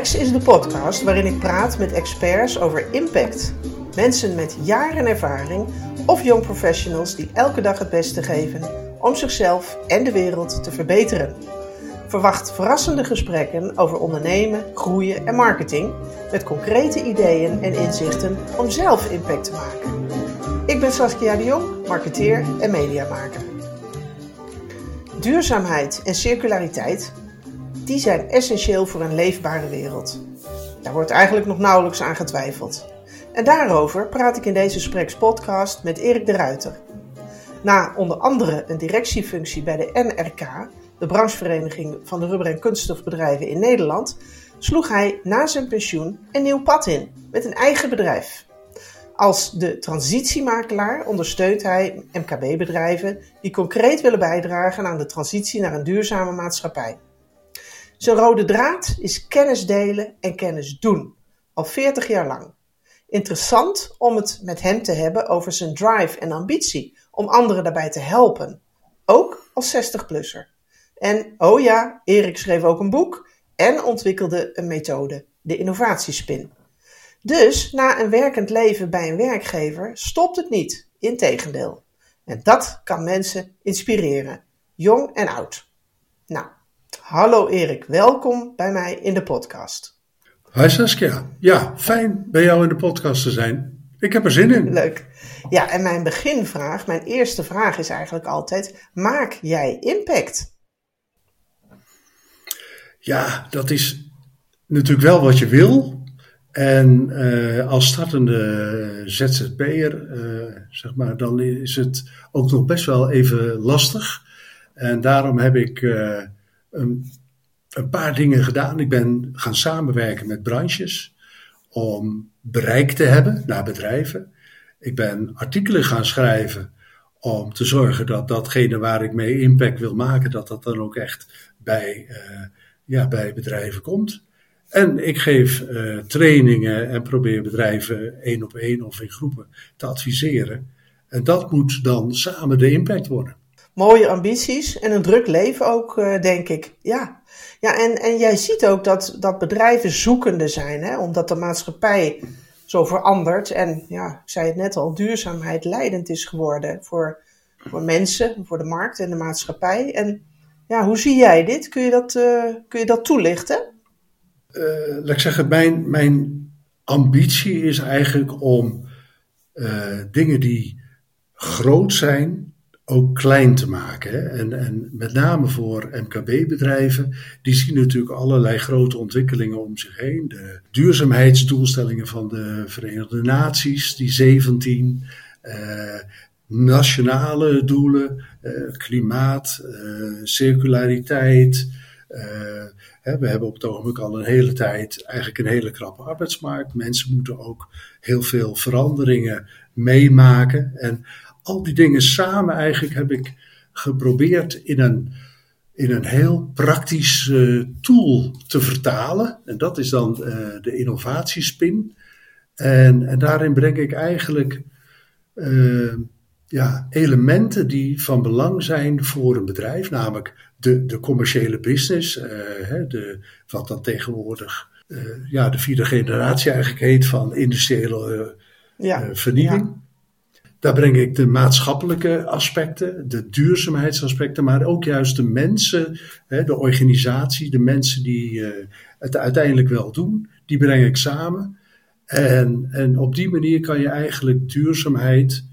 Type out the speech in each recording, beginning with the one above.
Is de podcast waarin ik praat met experts over impact. Mensen met jaren ervaring of young professionals die elke dag het beste geven om zichzelf en de wereld te verbeteren. Verwacht verrassende gesprekken over ondernemen, groeien en marketing met concrete ideeën en inzichten om zelf impact te maken. Ik ben Saskia de Jong, marketeer en mediamaker. Duurzaamheid en circulariteit die zijn essentieel voor een leefbare wereld. Daar wordt eigenlijk nog nauwelijks aan getwijfeld. En daarover praat ik in deze Spreks podcast met Erik de Ruiter. Na onder andere een directiefunctie bij de NRK, de branchevereniging van de rubber- en kunststofbedrijven in Nederland, sloeg hij na zijn pensioen een nieuw pad in met een eigen bedrijf. Als de transitiemakelaar ondersteunt hij MKB-bedrijven die concreet willen bijdragen aan de transitie naar een duurzame maatschappij. Zijn rode draad is kennis delen en kennis doen, al 40 jaar lang. Interessant om het met hem te hebben over zijn drive en ambitie om anderen daarbij te helpen, ook als 60-plusser. En oh ja, Erik schreef ook een boek en ontwikkelde een methode, de innovatiespin. Dus na een werkend leven bij een werkgever stopt het niet, integendeel. En dat kan mensen inspireren, jong en oud. Nou, hallo Erik, welkom bij mij in de podcast. Hi Saskia, ja, fijn bij jou in de podcast te zijn. Ik heb er zin in. Leuk. Ja, en mijn beginvraag, mijn eerste vraag is eigenlijk altijd: maak jij impact? Ja, dat is natuurlijk wel wat je wil. En uh, als startende ZZP'er, uh, zeg maar, dan is het ook nog best wel even lastig. En daarom heb ik uh, een, paar dingen gedaan. Ik ben gaan samenwerken met branches om bereik te hebben naar bedrijven. Ik ben artikelen gaan schrijven om te zorgen dat datgene waar ik mee impact wil maken, dat dat dan ook echt bij, ja, bij bedrijven komt. En ik geef uh, trainingen en probeer bedrijven één op één of in groepen te adviseren. En dat moet dan samen de impact worden. Mooie ambities en een druk leven ook, uh, denk ik. Ja, ja en, en jij ziet ook dat, dat bedrijven zoekende zijn, hè? omdat de maatschappij zo verandert. En ja, ik zei het net al, duurzaamheid leidend is geworden voor, voor mensen, voor de markt en de maatschappij. En ja, hoe zie jij dit? Kun je dat, uh, kun je dat toelichten? uh, laat ik zeggen, mijn, mijn ambitie is eigenlijk om dingen die groot zijn, ook klein te maken. Hè? En, en met name voor MKB-bedrijven, die zien natuurlijk allerlei grote ontwikkelingen om zich heen. De duurzaamheidsdoelstellingen van de Verenigde Naties, die 17. Uh, nationale doelen, klimaat, circulariteit. We hebben op het ogenblik al een hele tijd eigenlijk een hele krappe arbeidsmarkt. Mensen moeten ook heel veel veranderingen meemaken. En al die dingen samen eigenlijk heb ik geprobeerd in een, in een heel praktisch uh, tool te vertalen. En dat is dan uh, de innovatiespin. En, en daarin breng ik eigenlijk uh, ja, elementen die van belang zijn voor een bedrijf, namelijk de, de commerciële business, uh, de, wat dan tegenwoordig ja, de vierde generatie eigenlijk heet van industriële ja, vernieuwing. Ja. Daar breng ik de maatschappelijke aspecten, de duurzaamheidsaspecten, maar ook juist de mensen, hè, de organisatie, de mensen die het uiteindelijk wel doen, die breng ik samen. En, en op die manier kan je eigenlijk duurzaamheid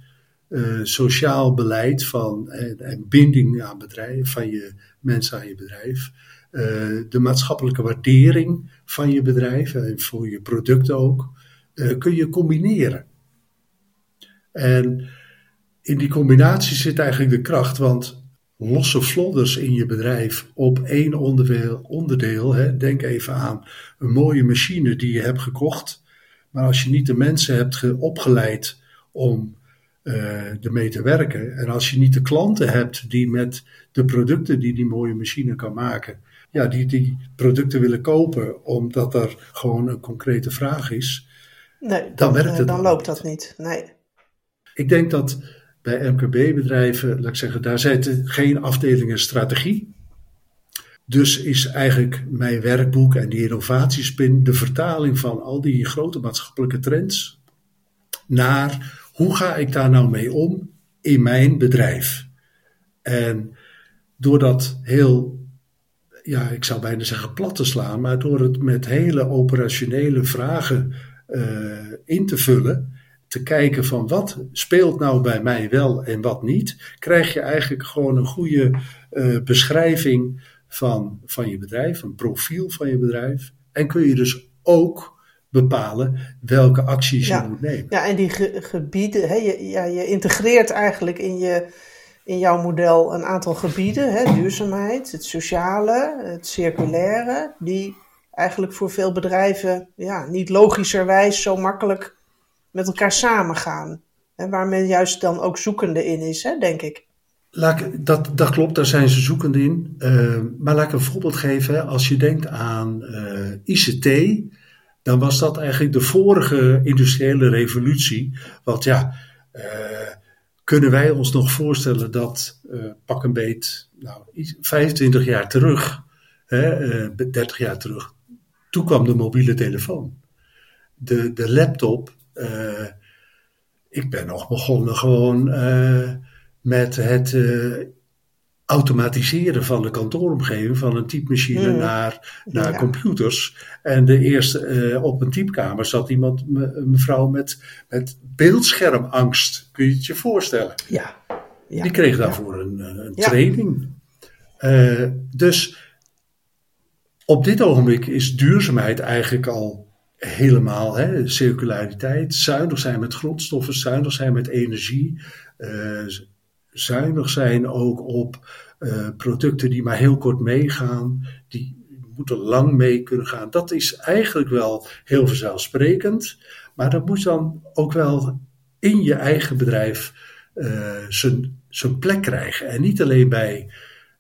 uh, sociaal beleid van, en, binding aan bedrijf, van je mensen aan je bedrijf. Uh, de maatschappelijke waardering van je bedrijf en voor je producten ook, kun je combineren. En in die combinatie zit eigenlijk de kracht, want losse vlodders in je bedrijf op één onderdeel, onderdeel hè, denk even aan een mooie machine die je hebt gekocht, maar als je niet de mensen hebt opgeleid om uh, ermee te werken. En als je niet de klanten hebt die met de producten die die mooie machine kan maken, ja, die die producten willen kopen, omdat er gewoon een concrete vraag is, nee, dan, dan werkt het. Dan loopt dat niet. Nee. Ik denk dat bij MKB-bedrijven, laat ik zeggen, daar zitten geen afdelingen strategie. dus is eigenlijk mijn werkboek en die innovatiespin de vertaling van al die grote maatschappelijke trends naar hoe ga ik daar nou mee om in mijn bedrijf. En door dat heel, ja, ik zou bijna zeggen plat te slaan, maar door het met hele operationele vragen uh, in te vullen, te kijken van wat speelt nou bij mij wel en wat niet, krijg je eigenlijk gewoon een goede uh, beschrijving van, van je bedrijf, een profiel van je bedrijf. En kun je dus ook bepalen welke acties je moet nemen. Ja, en die gebieden, hè, je, ja, je integreert eigenlijk in, je, in jouw model een aantal gebieden, hè, duurzaamheid, het sociale, het circulaire, die eigenlijk voor veel bedrijven ja, niet logischerwijs zo makkelijk met elkaar samengaan. Hè, waar men juist dan ook zoekende in is, hè, denk ik. Dat, dat klopt, daar zijn ze zoekende in. Uh, maar laat ik een voorbeeld geven. Als je denkt aan eh, ICT, dan was dat eigenlijk de vorige industriële revolutie. Want ja, uh, kunnen wij ons nog voorstellen dat pak een beet, nou, 25 jaar terug, hè, 30 jaar terug, toen kwam de mobiele telefoon. De, de laptop, ik ben nog begonnen gewoon met het uh, automatiseren van de kantooromgeving, van een typemachine mm. naar, naar computers. En de eerste, op een typkamer zat iemand, een mevrouw met, met beeldschermangst. Kun je het je voorstellen? Ja. ja. Die kreeg daarvoor een, eh, een training. Dus op dit ogenblik is duurzaamheid eigenlijk al helemaal, hè, circulariteit, zuinig zijn met grondstoffen, zuinig zijn met energie, uh, zuinig zijn ook op uh, producten die maar heel kort meegaan, die moeten lang mee kunnen gaan. Dat is eigenlijk wel heel vanzelfsprekend, maar dat moet dan ook wel in je eigen bedrijf uh, zijn plek krijgen. En niet alleen bij,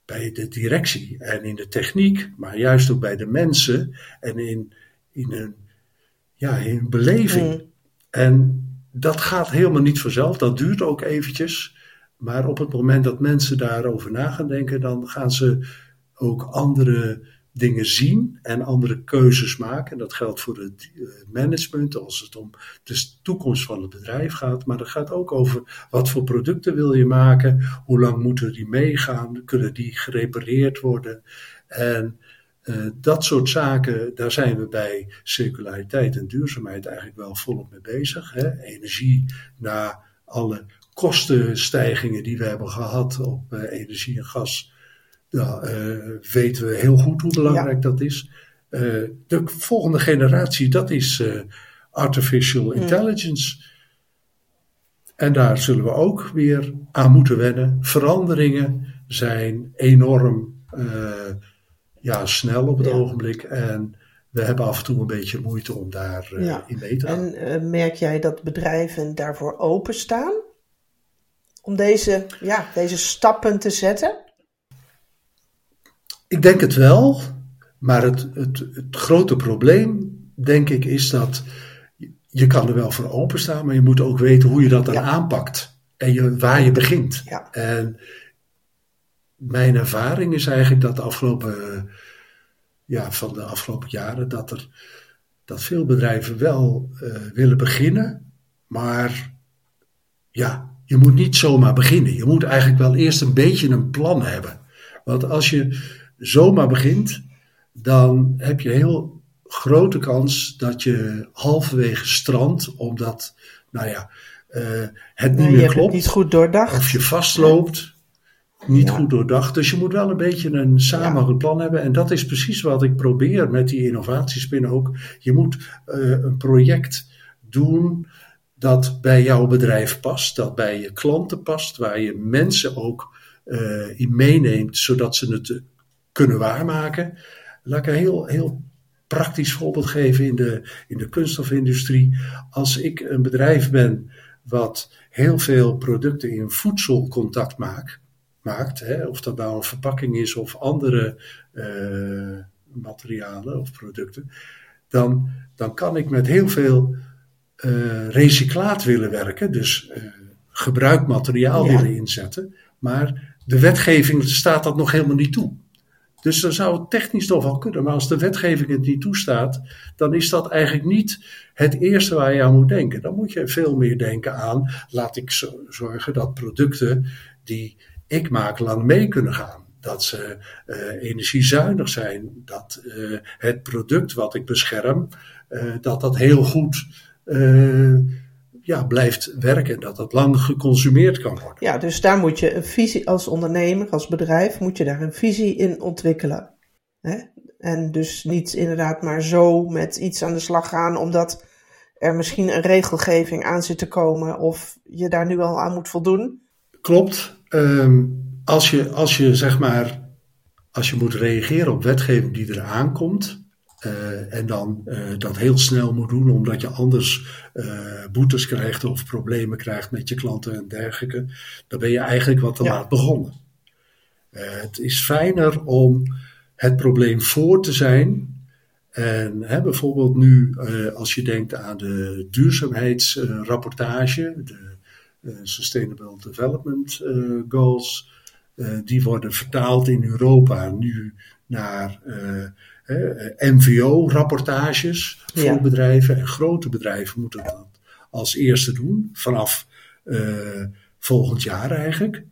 bij de directie en in de techniek, maar juist ook bij de mensen en in, in, een, ja, in beleving. Mm. En dat gaat helemaal niet vanzelf, dat duurt ook eventjes. Maar op het moment dat mensen daarover na gaan denken, dan gaan ze ook andere dingen zien en andere keuzes maken. En dat geldt voor het eh, management als het om de toekomst van het bedrijf gaat. Maar dat gaat ook over wat voor producten wil je maken, hoe lang moeten die meegaan, kunnen die gerepareerd worden. En uh, dat soort zaken, daar zijn we bij circulariteit en duurzaamheid eigenlijk wel volop mee bezig. Hè? Energie naar alle kostenstijgingen die we hebben gehad op uh, energie en gas, ja, uh, weten we heel goed hoe belangrijk dat is. De volgende generatie, dat is artificial mm. intelligence. En daar zullen we ook weer aan moeten wennen. Veranderingen zijn enorm ja, snel op het ogenblik. En we hebben af en toe een beetje moeite om daar in mee te gaan. En merk jij dat bedrijven daarvoor openstaan? om deze, ja, deze stappen te zetten? Ik denk het wel, maar het, het, het grote probleem, denk ik, is dat je kan er wel voor openstaan, maar je moet ook weten hoe je dat dan aanpakt en je, waar je begint. Ja. En mijn ervaring is eigenlijk dat de afgelopen, ja, van de afgelopen jaren dat er dat veel bedrijven wel uh, willen beginnen, maar ja, je moet niet zomaar beginnen. Je moet eigenlijk wel eerst een beetje een plan hebben. Want als je zomaar begint, dan heb je heel grote kans dat je halverwege strandt, omdat, nou ja, uh, het niet meer klopt. niet goed doordacht. Of je vastloopt. Niet goed doordacht. Dus je moet wel een beetje een samenhangend plan hebben. En dat is precies wat ik probeer met die innovatiespin ook. Je moet uh, een project doen dat bij jouw bedrijf past, dat bij je klanten past, waar je mensen ook uh, in meeneemt, zodat ze het kunnen waarmaken. Laat ik een heel, heel praktisch voorbeeld geven in de, in de kunststofindustrie. Als ik een bedrijf ben wat heel veel producten in voedselcontact maakt, maakt hè, of dat nou een verpakking is of andere uh, materialen of producten, dan, dan kan ik met heel veel uh, recyclaat willen werken, dus uh, gebruikt materiaal willen inzetten. Maar de wetgeving staat dat nog helemaal niet toe. Dus dan zou het technisch toch wel kunnen. Maar als de wetgeving het niet toestaat, dan is dat eigenlijk niet het eerste waar je aan moet denken. Dan moet je veel meer denken aan, laat ik zorgen dat producten die ik maak lang mee kunnen gaan. Dat ze uh, energiezuinig zijn. Dat uh, het product wat ik bescherm, uh, dat dat heel goed ja, blijft werken. Dat dat lang geconsumeerd kan worden. Ja, dus daar moet je een visie als ondernemer, als bedrijf, moet je daar een visie in ontwikkelen. Hè? En dus niet inderdaad maar zo met iets aan de slag gaan, omdat er misschien een regelgeving aan zit te komen of je daar nu al aan moet voldoen. Klopt. Um, als, je, als je zeg maar, als je moet reageren op wetgeving die er aankomt, uh, en dan uh, dat heel snel moet doen, omdat je anders uh, boetes krijgt of problemen krijgt met je klanten en dergelijke, dan ben je eigenlijk wat te ja. laat begonnen. het is fijner om het probleem voor te zijn. En hè, bijvoorbeeld nu, als je denkt aan de duurzaamheidsrapportage, de Sustainable Development Goals, die worden vertaald in Europa nu naar MVO-rapportages voor ja. bedrijven. En grote bedrijven moeten dat als eerste doen, vanaf volgend jaar eigenlijk.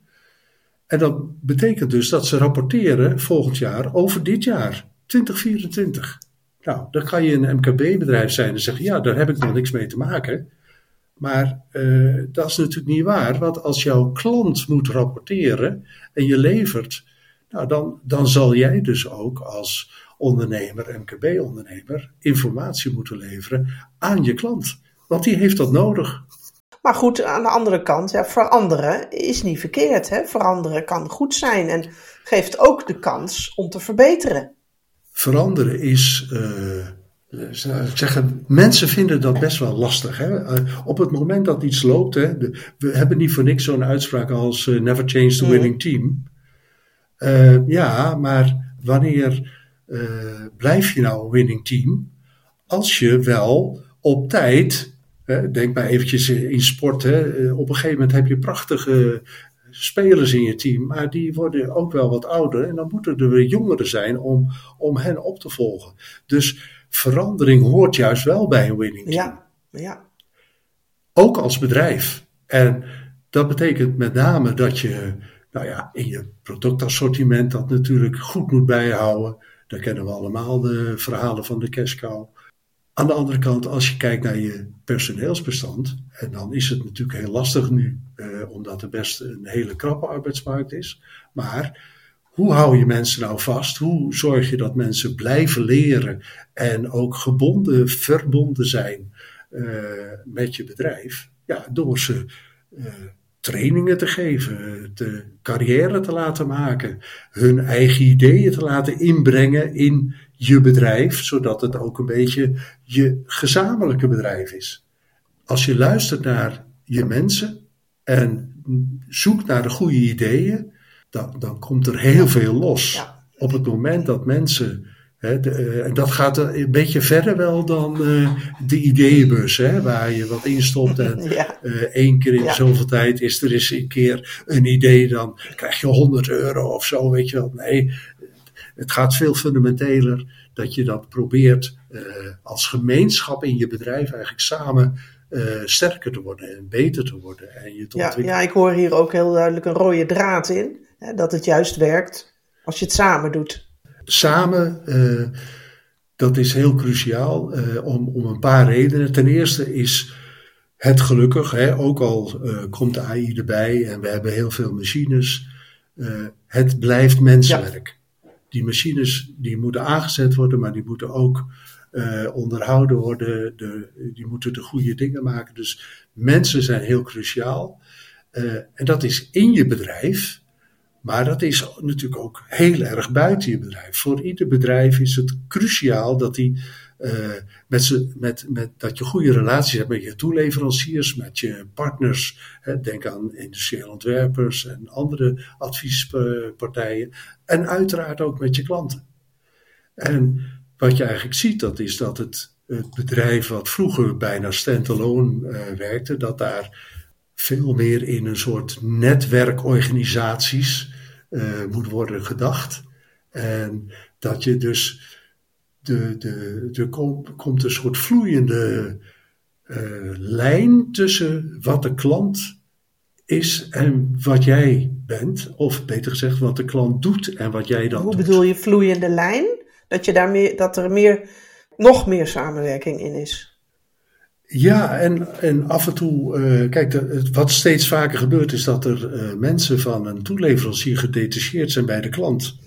En dat betekent dus dat ze rapporteren volgend jaar over dit jaar, 2024. Nou, dan kan je een MKB-bedrijf zijn en zeggen: ja, daar heb ik nog niks mee te maken. Maar uh, dat is natuurlijk niet waar, want als jouw klant moet rapporteren en je levert, nou, dan, dan zal jij dus ook als ondernemer, MKB-ondernemer, informatie moeten leveren aan je klant. Want die heeft dat nodig. Maar goed, aan de andere kant, ja, veranderen is niet verkeerd. Hè? Veranderen kan goed zijn en geeft ook de kans om te verbeteren. Veranderen is, uh, zeggen, mensen vinden dat best wel lastig. Hè? Uh, op het moment dat iets loopt, hè, we hebben niet voor niks zo'n uitspraak als uh, never change the winning team. ja, maar wanneer uh, blijf je nou een winning team als je wel op tijd, hè, denk maar eventjes in sport, hè, eh, op een gegeven moment heb je prachtige spelers in je team, maar die worden ook wel wat ouder en dan moeten er weer jongeren zijn om, om hen op te volgen. Dus verandering hoort juist wel bij een winning team. Ja, ja. Ook als bedrijf. En dat betekent met name dat je nou ja, in je productassortiment dat natuurlijk goed moet bijhouden. Daar kennen we allemaal de verhalen van de cashcow. Aan de andere kant, als je kijkt naar je personeelsbestand, en dan is het natuurlijk heel lastig nu, eh, omdat er best een hele krappe arbeidsmarkt is. Maar hoe hou je mensen nou vast? Hoe zorg je dat mensen blijven leren en ook gebonden, verbonden zijn uh, met je bedrijf? Ja, door ze uh, trainingen te geven, de carrière te laten maken, hun eigen ideeën te laten inbrengen in je bedrijf, zodat het ook een beetje je gezamenlijke bedrijf is. Als je luistert naar je mensen en zoekt naar de goede ideeën, dan, dan komt er heel veel los. Op het moment dat mensen eh, en dat gaat een beetje verder wel dan uh, de ideeënbus, hè, waar je wat instopt en ja. uh, één keer in ja. zoveel tijd is er eens een keer een idee, dan krijg je 100 euro of zo, weet je wel. Nee, het gaat veel fundamenteler dat je dat probeert als gemeenschap in je bedrijf eigenlijk samen sterker te worden en beter te worden. En je te ja, ja, ik hoor hier ook heel duidelijk een rode draad in, hè, dat het juist werkt als je het samen doet samen, uh, dat is heel cruciaal uh, om, om een paar redenen. Ten eerste is het gelukkig, hè, ook al uh, komt de AI erbij en we hebben heel veel machines, het blijft mensenwerk. Ja. Die machines die moeten aangezet worden, maar die moeten ook onderhouden worden, de, die moeten de goede dingen maken. Dus mensen zijn heel cruciaal. en dat is in je bedrijf, maar dat is natuurlijk ook heel erg buiten je bedrijf. Voor ieder bedrijf is het cruciaal dat, die, uh, met ze, met, met, dat je goede relaties hebt met je toeleveranciers, met je partners. Hè, denk aan industriële ontwerpers en andere adviespartijen. En uiteraard ook met je klanten. En wat je eigenlijk ziet, dat is dat het, bedrijf wat vroeger bijna standalone uh, werkte, dat daar veel meer in een soort netwerkorganisaties moet worden gedacht. En dat je dus, de, de, er komt, komt een soort vloeiende uh, lijn tussen wat de klant is en wat jij bent. Of beter gezegd, wat de klant doet en wat jij dan Hoe bedoel je vloeiende lijn? Dat, je daar meer, dat er meer, nog meer samenwerking in is? Ja, en, en af en toe, uh, kijk, wat steeds vaker gebeurt is dat er uh, mensen van een toeleverancier gedetacheerd zijn bij de klant.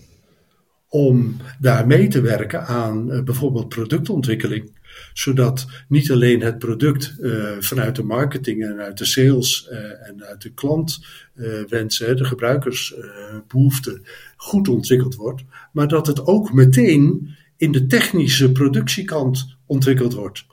Om daar mee te werken aan uh, bijvoorbeeld productontwikkeling. Zodat niet alleen het product vanuit de marketing en uit de sales en uit de klantwensen, de gebruikersbehoeften, goed ontwikkeld wordt. Maar dat het ook meteen in de technische productiekant ontwikkeld wordt.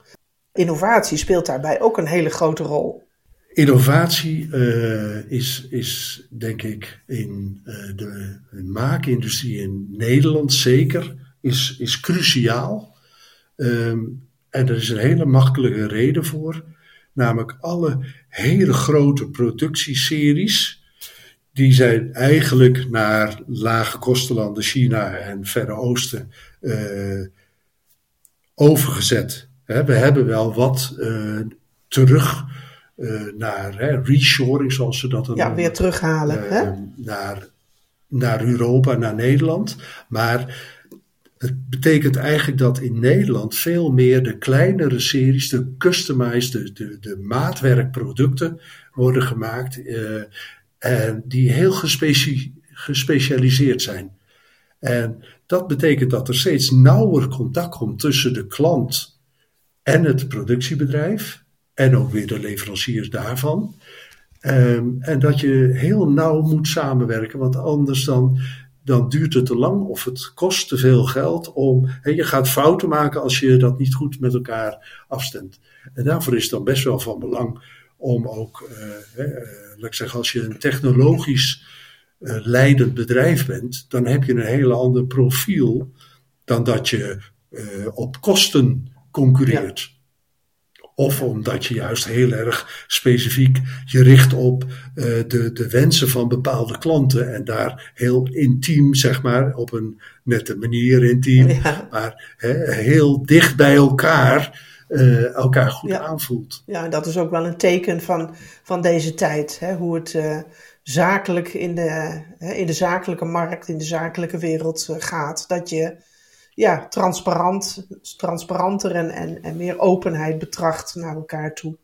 Innovatie speelt daarbij ook een hele grote rol. Innovatie uh, is, is, denk ik, in uh, de maakindustrie in Nederland zeker, is, is cruciaal. Um, en er is een hele makkelijke reden voor. Namelijk alle hele grote productieseries. Die zijn eigenlijk naar lage kostenlanden, China en Verre Oosten, uh, overgezet we hebben wel wat uh, terug uh, naar hè, reshoring, zoals ze dat dan Ja, weer terughalen. Uh, hè? Naar, naar Europa, naar Nederland. Maar het betekent eigenlijk dat in Nederland veel meer de kleinere series, de customized, de, de, de maatwerkproducten worden gemaakt. en die heel gespeci gespecialiseerd zijn. En dat betekent dat er steeds nauwer contact komt tussen de klant en het productiebedrijf en ook weer de leveranciers daarvan. Um, en dat je heel nauw moet samenwerken, want anders dan, dan duurt het te lang of het kost te veel geld om. He, je gaat fouten maken als je dat niet goed met elkaar afstemt. En daarvoor is het dan best wel van belang om ook, uh, laat ik zeggen, als je een technologisch uh, leidend bedrijf bent, dan heb je een hele ander profiel dan dat je op kosten concurreert. Of omdat je juist heel erg specifiek je richt op uh, de, de wensen van bepaalde klanten. En daar heel intiem, zeg maar, op een nette manier intiem, ja. maar he, heel dicht bij elkaar. Uh, elkaar goed ja. aanvoelt. Ja, dat is ook wel een teken van, van deze tijd. Hè? Hoe het uh, zakelijk in de, in de zakelijke markt, in de zakelijke wereld gaat. Dat je ja, transparant, transparanter en, en, en meer openheid betracht naar elkaar toe.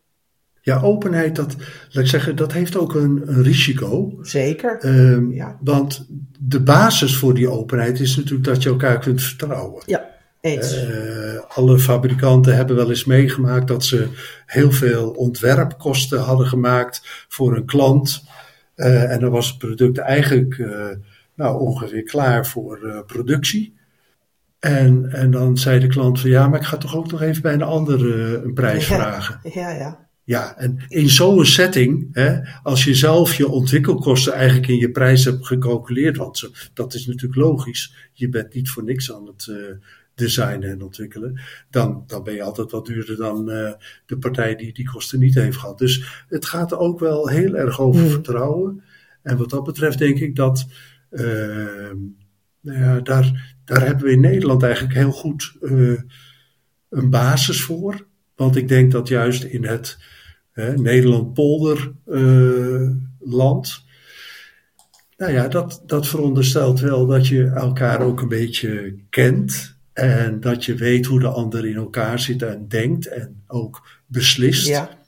Ja, openheid, dat, laat ik zeggen, dat heeft ook een, een risico. Zeker. Um, ja. Want de basis voor die openheid is natuurlijk dat je elkaar kunt vertrouwen. Ja, eens. Uh, alle fabrikanten hebben wel eens meegemaakt dat ze heel veel ontwerpkosten hadden gemaakt voor een klant. Uh, en dan was het product eigenlijk uh, nou, ongeveer klaar voor productie. En, en dan zei de klant van ja, maar ik ga toch ook nog even bij een andere een prijs ja, vragen. Ja, ja. Ja, en in zo'n setting, hè, als je zelf je ontwikkelkosten eigenlijk in je prijs hebt gecalculeerd, want zo, dat is natuurlijk logisch, je bent niet voor niks aan het uh, designen en ontwikkelen, dan, dan ben je altijd wat duurder dan uh, de partij die die kosten niet heeft gehad. Dus het gaat ook wel heel erg over mm. vertrouwen. En wat dat betreft denk ik dat uh, nou ja, daar, daar hebben we in Nederland eigenlijk heel goed uh, een basis voor. Want ik denk dat juist in het uh, Nederland-polderland. Uh, nou ja, dat, dat veronderstelt wel dat je elkaar ook een beetje kent. En dat je weet hoe de ander in elkaar zit en denkt en ook beslist. Ja.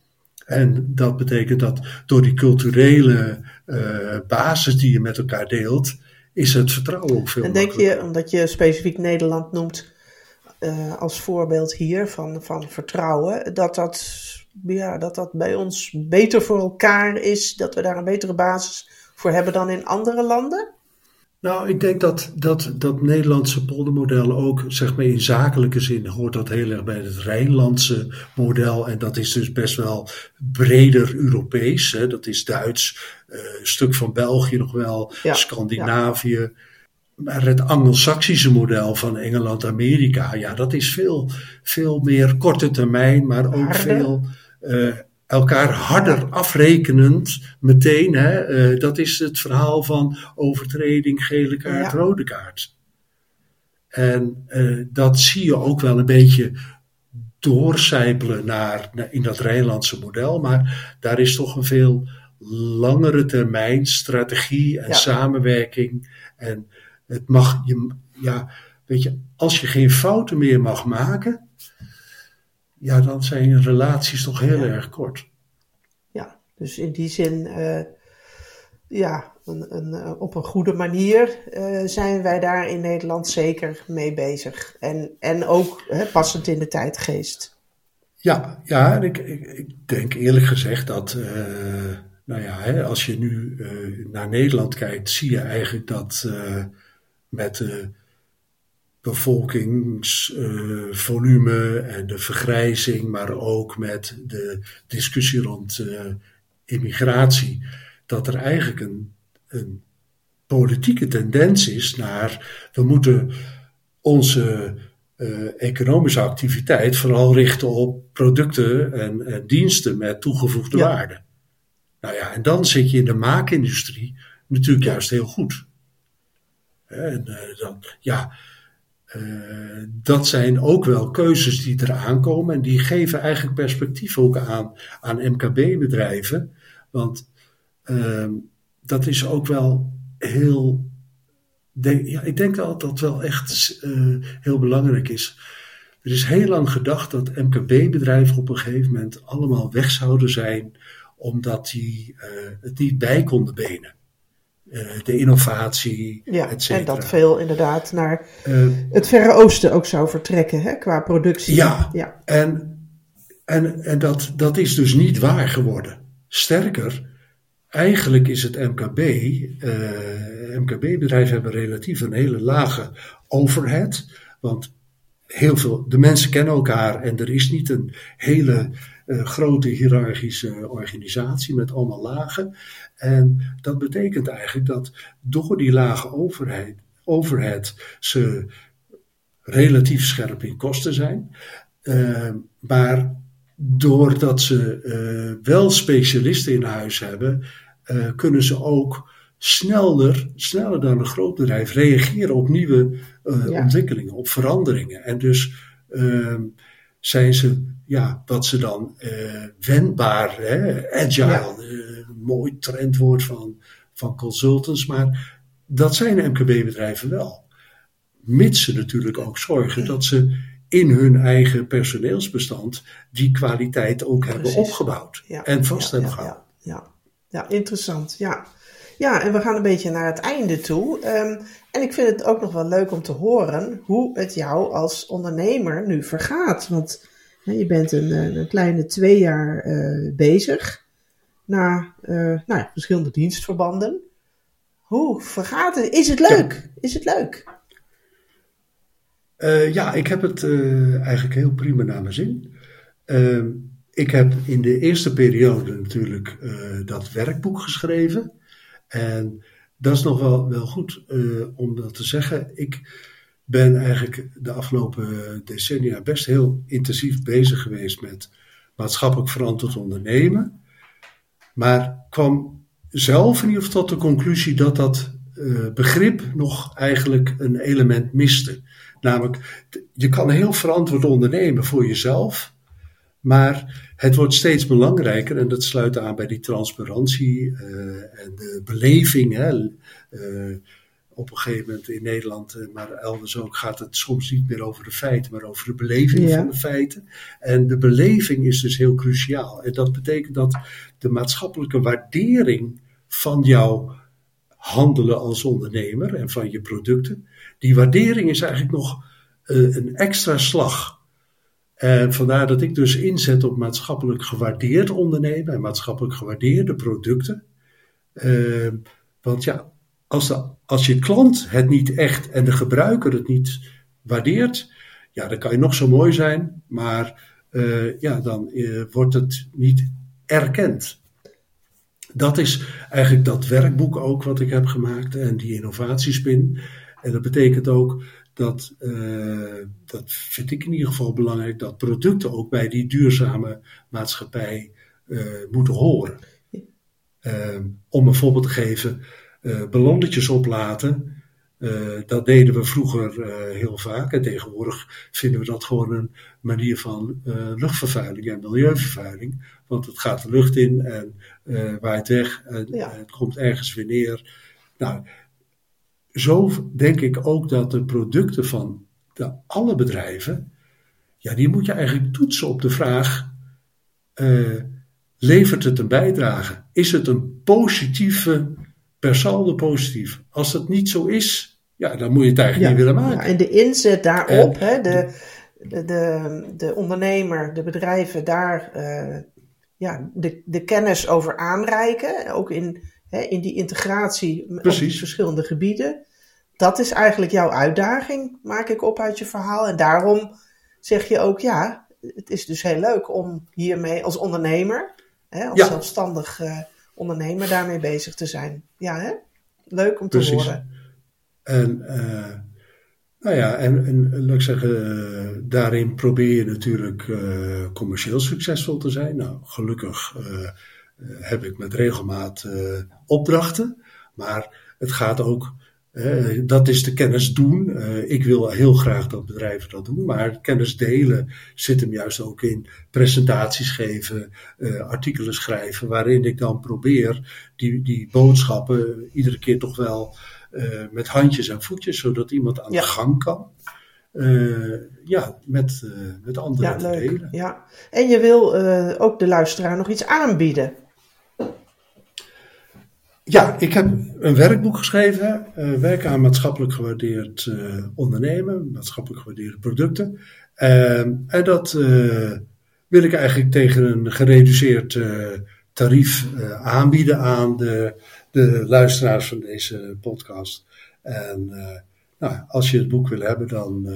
En dat betekent dat door die culturele uh, basis die je met elkaar deelt, is het vertrouwen ook veel En denk je, omdat je specifiek Nederland noemt uh, als voorbeeld hier van, van vertrouwen, dat dat, ja, dat dat bij ons beter voor elkaar is, dat we daar een betere basis voor hebben dan in andere landen? Nou, ik denk dat dat, dat Nederlandse poldermodel ook, zeg maar in zakelijke zin, hoort dat heel erg bij het Rijnlandse model. En dat is dus best wel breder Europees. Hè. Dat is Duits, uh, een stuk van België nog wel, ja, Scandinavië. Ja. Maar het Anglo-Saxische model van Engeland, Amerika, ja, dat is veel, veel meer korte termijn, maar ook veel. Uh, elkaar harder afrekenend meteen. Hè, uh, dat is het verhaal van overtreding, gele kaart, ja. rode kaart. En dat zie je ook wel een beetje doorcijpelen naar, naar, in dat Rijnlandse model. Maar daar is toch een veel langere termijn strategie en samenwerking. En het mag je, ja, weet je, als je geen fouten meer mag maken, ja, dan zijn relaties toch heel erg kort. Ja, dus in die zin, uh, ja, een, een, eh, op een goede manier uh, zijn wij daar in Nederland zeker mee bezig. En, en ook hè, passend in de tijdgeest. Ja, ja en ik, ik, ik denk eerlijk gezegd dat, uh, nou ja, hè, als je nu naar Nederland kijkt, zie je eigenlijk dat met bevolkingsvolume en de vergrijzing, maar ook met de discussie rond immigratie, dat er eigenlijk een een politieke tendens is naar we moeten onze uh, economische activiteit vooral richten op producten en, en diensten met toegevoegde waarde. Nou ja, en dan zit je in de maakindustrie natuurlijk juist heel goed. En uh, dan, ja, uh, dat zijn ook wel keuzes die eraan komen en die geven eigenlijk perspectief ook aan, aan MKB-bedrijven. Want uh, dat is ook wel heel. Denk, ja, ik denk dat dat wel echt uh, heel belangrijk is. Er is heel lang gedacht dat MKB-bedrijven op een gegeven moment allemaal weg zouden zijn, omdat die uh, het niet bij konden benen. Uh, de innovatie, ja, En dat veel inderdaad naar het Verre Oosten ook zou vertrekken hè, qua productie. Ja, ja. en, en, en dat, dat is dus niet waar geworden. Sterker, Eigenlijk is het MKB, uh, MKB-bedrijven hebben relatief een hele lage overhead. Want heel veel, de mensen kennen elkaar en er is niet een hele uh, grote hiërarchische organisatie met allemaal lagen. En dat betekent eigenlijk dat door die lage overheid, overhead ze relatief scherp in kosten zijn. Uh, maar doordat ze uh, wel specialisten in huis hebben, uh, kunnen ze ook sneller, sneller dan een groot bedrijf reageren op nieuwe ja. ontwikkelingen, op veranderingen. En dus uh, zijn ze, ja, wat ze dan wendbaar, hè, agile, ja. Mooi trendwoord van, van consultants, maar dat zijn MKB-bedrijven wel. Mits ze natuurlijk ook zorgen dat ze in hun eigen personeelsbestand die kwaliteit ook Precies. hebben opgebouwd ja. en vast hebben gehouden. ja ja, interessant. Ja. ja, en we gaan een beetje naar het einde toe. Um, en ik vind het ook nog wel leuk om te horen hoe het jou als ondernemer nu vergaat. Want je bent een, eh, een, kleine twee jaar uh, bezig na uh, nou ja, verschillende dienstverbanden. Hoe vergaat het? Is het leuk? Ja. Is het leuk? Uh, ja, ik heb het eigenlijk heel prima naar mijn zin. Ik heb in de eerste periode natuurlijk dat werkboek geschreven. En dat is nog wel, wel goed om dat te zeggen. Ik ben eigenlijk de afgelopen decennia best heel intensief bezig geweest met maatschappelijk verantwoord ondernemen. Maar kwam zelf in ieder geval tot de conclusie dat dat uh, begrip nog eigenlijk een element miste. Namelijk, je kan heel verantwoord ondernemen voor jezelf. Maar het wordt steeds belangrijker en dat sluit aan bij die transparantie uh, en de beleving. Hè. Uh, op een gegeven moment in Nederland, uh, maar elders ook, gaat het soms niet meer over de feiten, maar over de beleving ja. van de feiten. En de beleving is dus heel cruciaal. En dat betekent dat de maatschappelijke waardering van jouw handelen als ondernemer en van je producten, die waardering is eigenlijk nog een extra slag. En vandaar dat ik dus inzet op maatschappelijk gewaardeerd ondernemen en maatschappelijk gewaardeerde producten. Uh, want ja, als, de, als je klant het niet echt en de gebruiker het niet waardeert, ja, dan kan je nog zo mooi zijn, maar uh, ja, dan uh, wordt het niet erkend. Dat is eigenlijk dat werkboek ook wat ik heb gemaakt en die innovatiespin. En dat betekent ook dat, uh, dat vind ik in ieder geval belangrijk, dat producten ook bij die duurzame maatschappij moeten horen. Uh, om een voorbeeld te geven, ballonnetjes oplaten dat deden we vroeger heel vaak. En tegenwoordig vinden we dat gewoon een manier van luchtvervuiling en milieuvervuiling. Want het gaat de lucht in en waait weg en, het komt ergens weer neer. Nou, zo denk ik ook dat de producten van de, alle bedrijven, ja, die moet je eigenlijk toetsen op de vraag: uh, levert het een bijdrage? Is het een positieve, per saldo positief? Als het niet zo is, ja, dan moet je het eigenlijk niet willen maken. Ja, en de inzet daarop, hè, de, de, de, de, ondernemer, de bedrijven daar uh, ja, de, de kennis over aanreiken, ook in, hè, in die integratie op verschillende gebieden dat is eigenlijk jouw uitdaging, maak ik op uit je verhaal. En daarom zeg je ook, ja, het is dus heel leuk om hiermee als ondernemer, hè, als zelfstandig uh, ondernemer, daarmee bezig te zijn. Ja, hè? leuk om te Precies. horen. En, uh, nou ja, en, en laat ik zeggen, daarin probeer je natuurlijk uh, commercieel succesvol te zijn. Nou, gelukkig heb ik met regelmaat opdrachten, maar het gaat ook uh, dat is de kennis doen. Uh, ik wil heel graag dat bedrijven dat doen, maar kennis delen zit hem juist ook in presentaties geven, uh, artikelen schrijven, waarin ik dan probeer die, die boodschappen iedere keer toch wel met handjes en voetjes, zodat iemand aan de gang kan. ja, met, met anderen ja, te leuk. delen. Ja, en je wil ook de luisteraar nog iets aanbieden. Ja, ik heb een werkboek geschreven, uh, werken aan maatschappelijk gewaardeerd uh, ondernemen, maatschappelijk gewaardeerde producten. Uh, en dat wil ik eigenlijk tegen een gereduceerd tarief aanbieden aan de, de luisteraars van deze podcast. En nou, als je het boek wil hebben, dan,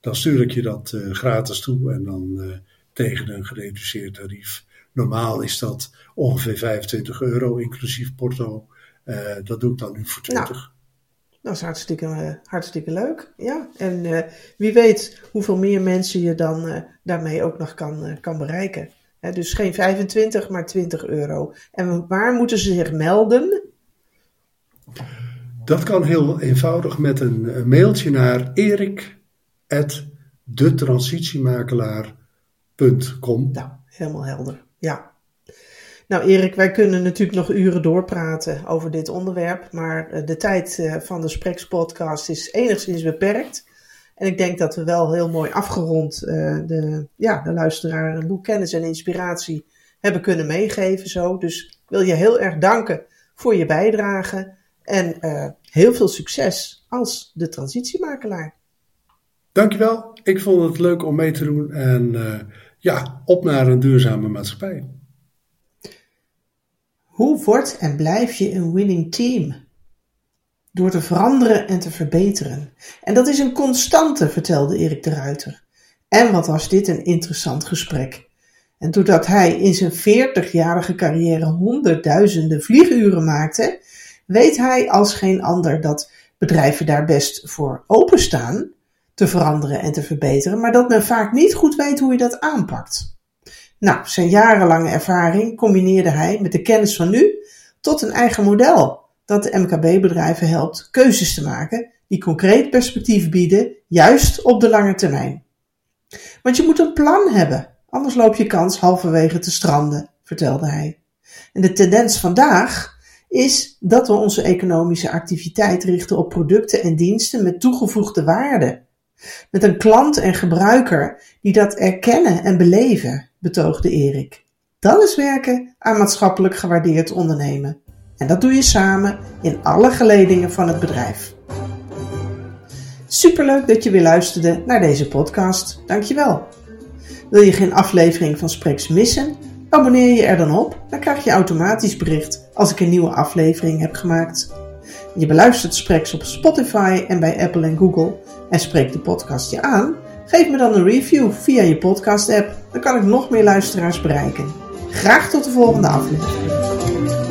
dan stuur ik je dat gratis toe en dan tegen een gereduceerd tarief. Normaal is dat ongeveer 25 euro, inclusief porto. Uh, dat doe ik dan nu voor 20. Nou, dat is hartstikke, uh, hartstikke leuk. Ja, en uh, wie weet hoeveel meer mensen je dan daarmee ook nog kan, kan bereiken. dus geen 25, maar 20 euro. En waar moeten ze zich melden? Dat kan heel eenvoudig met een mailtje naar erik.detransitiemakelaar.com. Nou, helemaal helder. Ja. Nou, Erik, wij kunnen natuurlijk nog uren doorpraten over dit onderwerp, maar eh, de tijd eh, van de Spreks podcast is enigszins beperkt. En ik denk dat we wel heel mooi afgerond uh, de, ja, de luisteraar een boek kennis en inspiratie hebben kunnen meegeven. Zo. Dus ik wil je heel erg danken voor je bijdrage en heel veel succes als de transitiemakelaar. Dankjewel. Ik vond het leuk om mee te doen en ja, op naar een duurzame maatschappij. Hoe wordt en blijf je een winning team? Door te veranderen en te verbeteren. En dat is een constante, vertelde Erik de Ruiter. En wat was dit een interessant gesprek. En doordat hij in zijn 40-jarige carrière honderdduizenden vlieguren maakte, weet hij als geen ander dat bedrijven daar best voor openstaan te veranderen en te verbeteren, maar dat men vaak niet goed weet hoe je dat aanpakt. Nou, zijn jarenlange ervaring combineerde hij met de kennis van nu tot een eigen model dat de MKB-bedrijven helpt keuzes te maken die concreet perspectief bieden, juist op de lange termijn. Want je moet een plan hebben, anders loop je kans halverwege te stranden, vertelde hij. En de tendens vandaag is dat we onze economische activiteit richten op producten en diensten met toegevoegde waarde. Met een klant en gebruiker die dat erkennen en beleven betoogde Erik. Dat is werken aan maatschappelijk gewaardeerd ondernemen. En dat doe je samen in alle geledingen van het bedrijf. Superleuk dat je weer luisterde naar deze podcast. Dankjewel. Wil je geen aflevering van Spreks missen? Abonneer je er dan op, dan krijg je automatisch bericht als ik een nieuwe aflevering heb gemaakt. Je beluistert Spreks op Spotify en bij Apple en Google en spreekt de podcast je aan Geef me dan een review via je podcast app, dan kan ik nog meer luisteraars bereiken. Graag tot de volgende aflevering.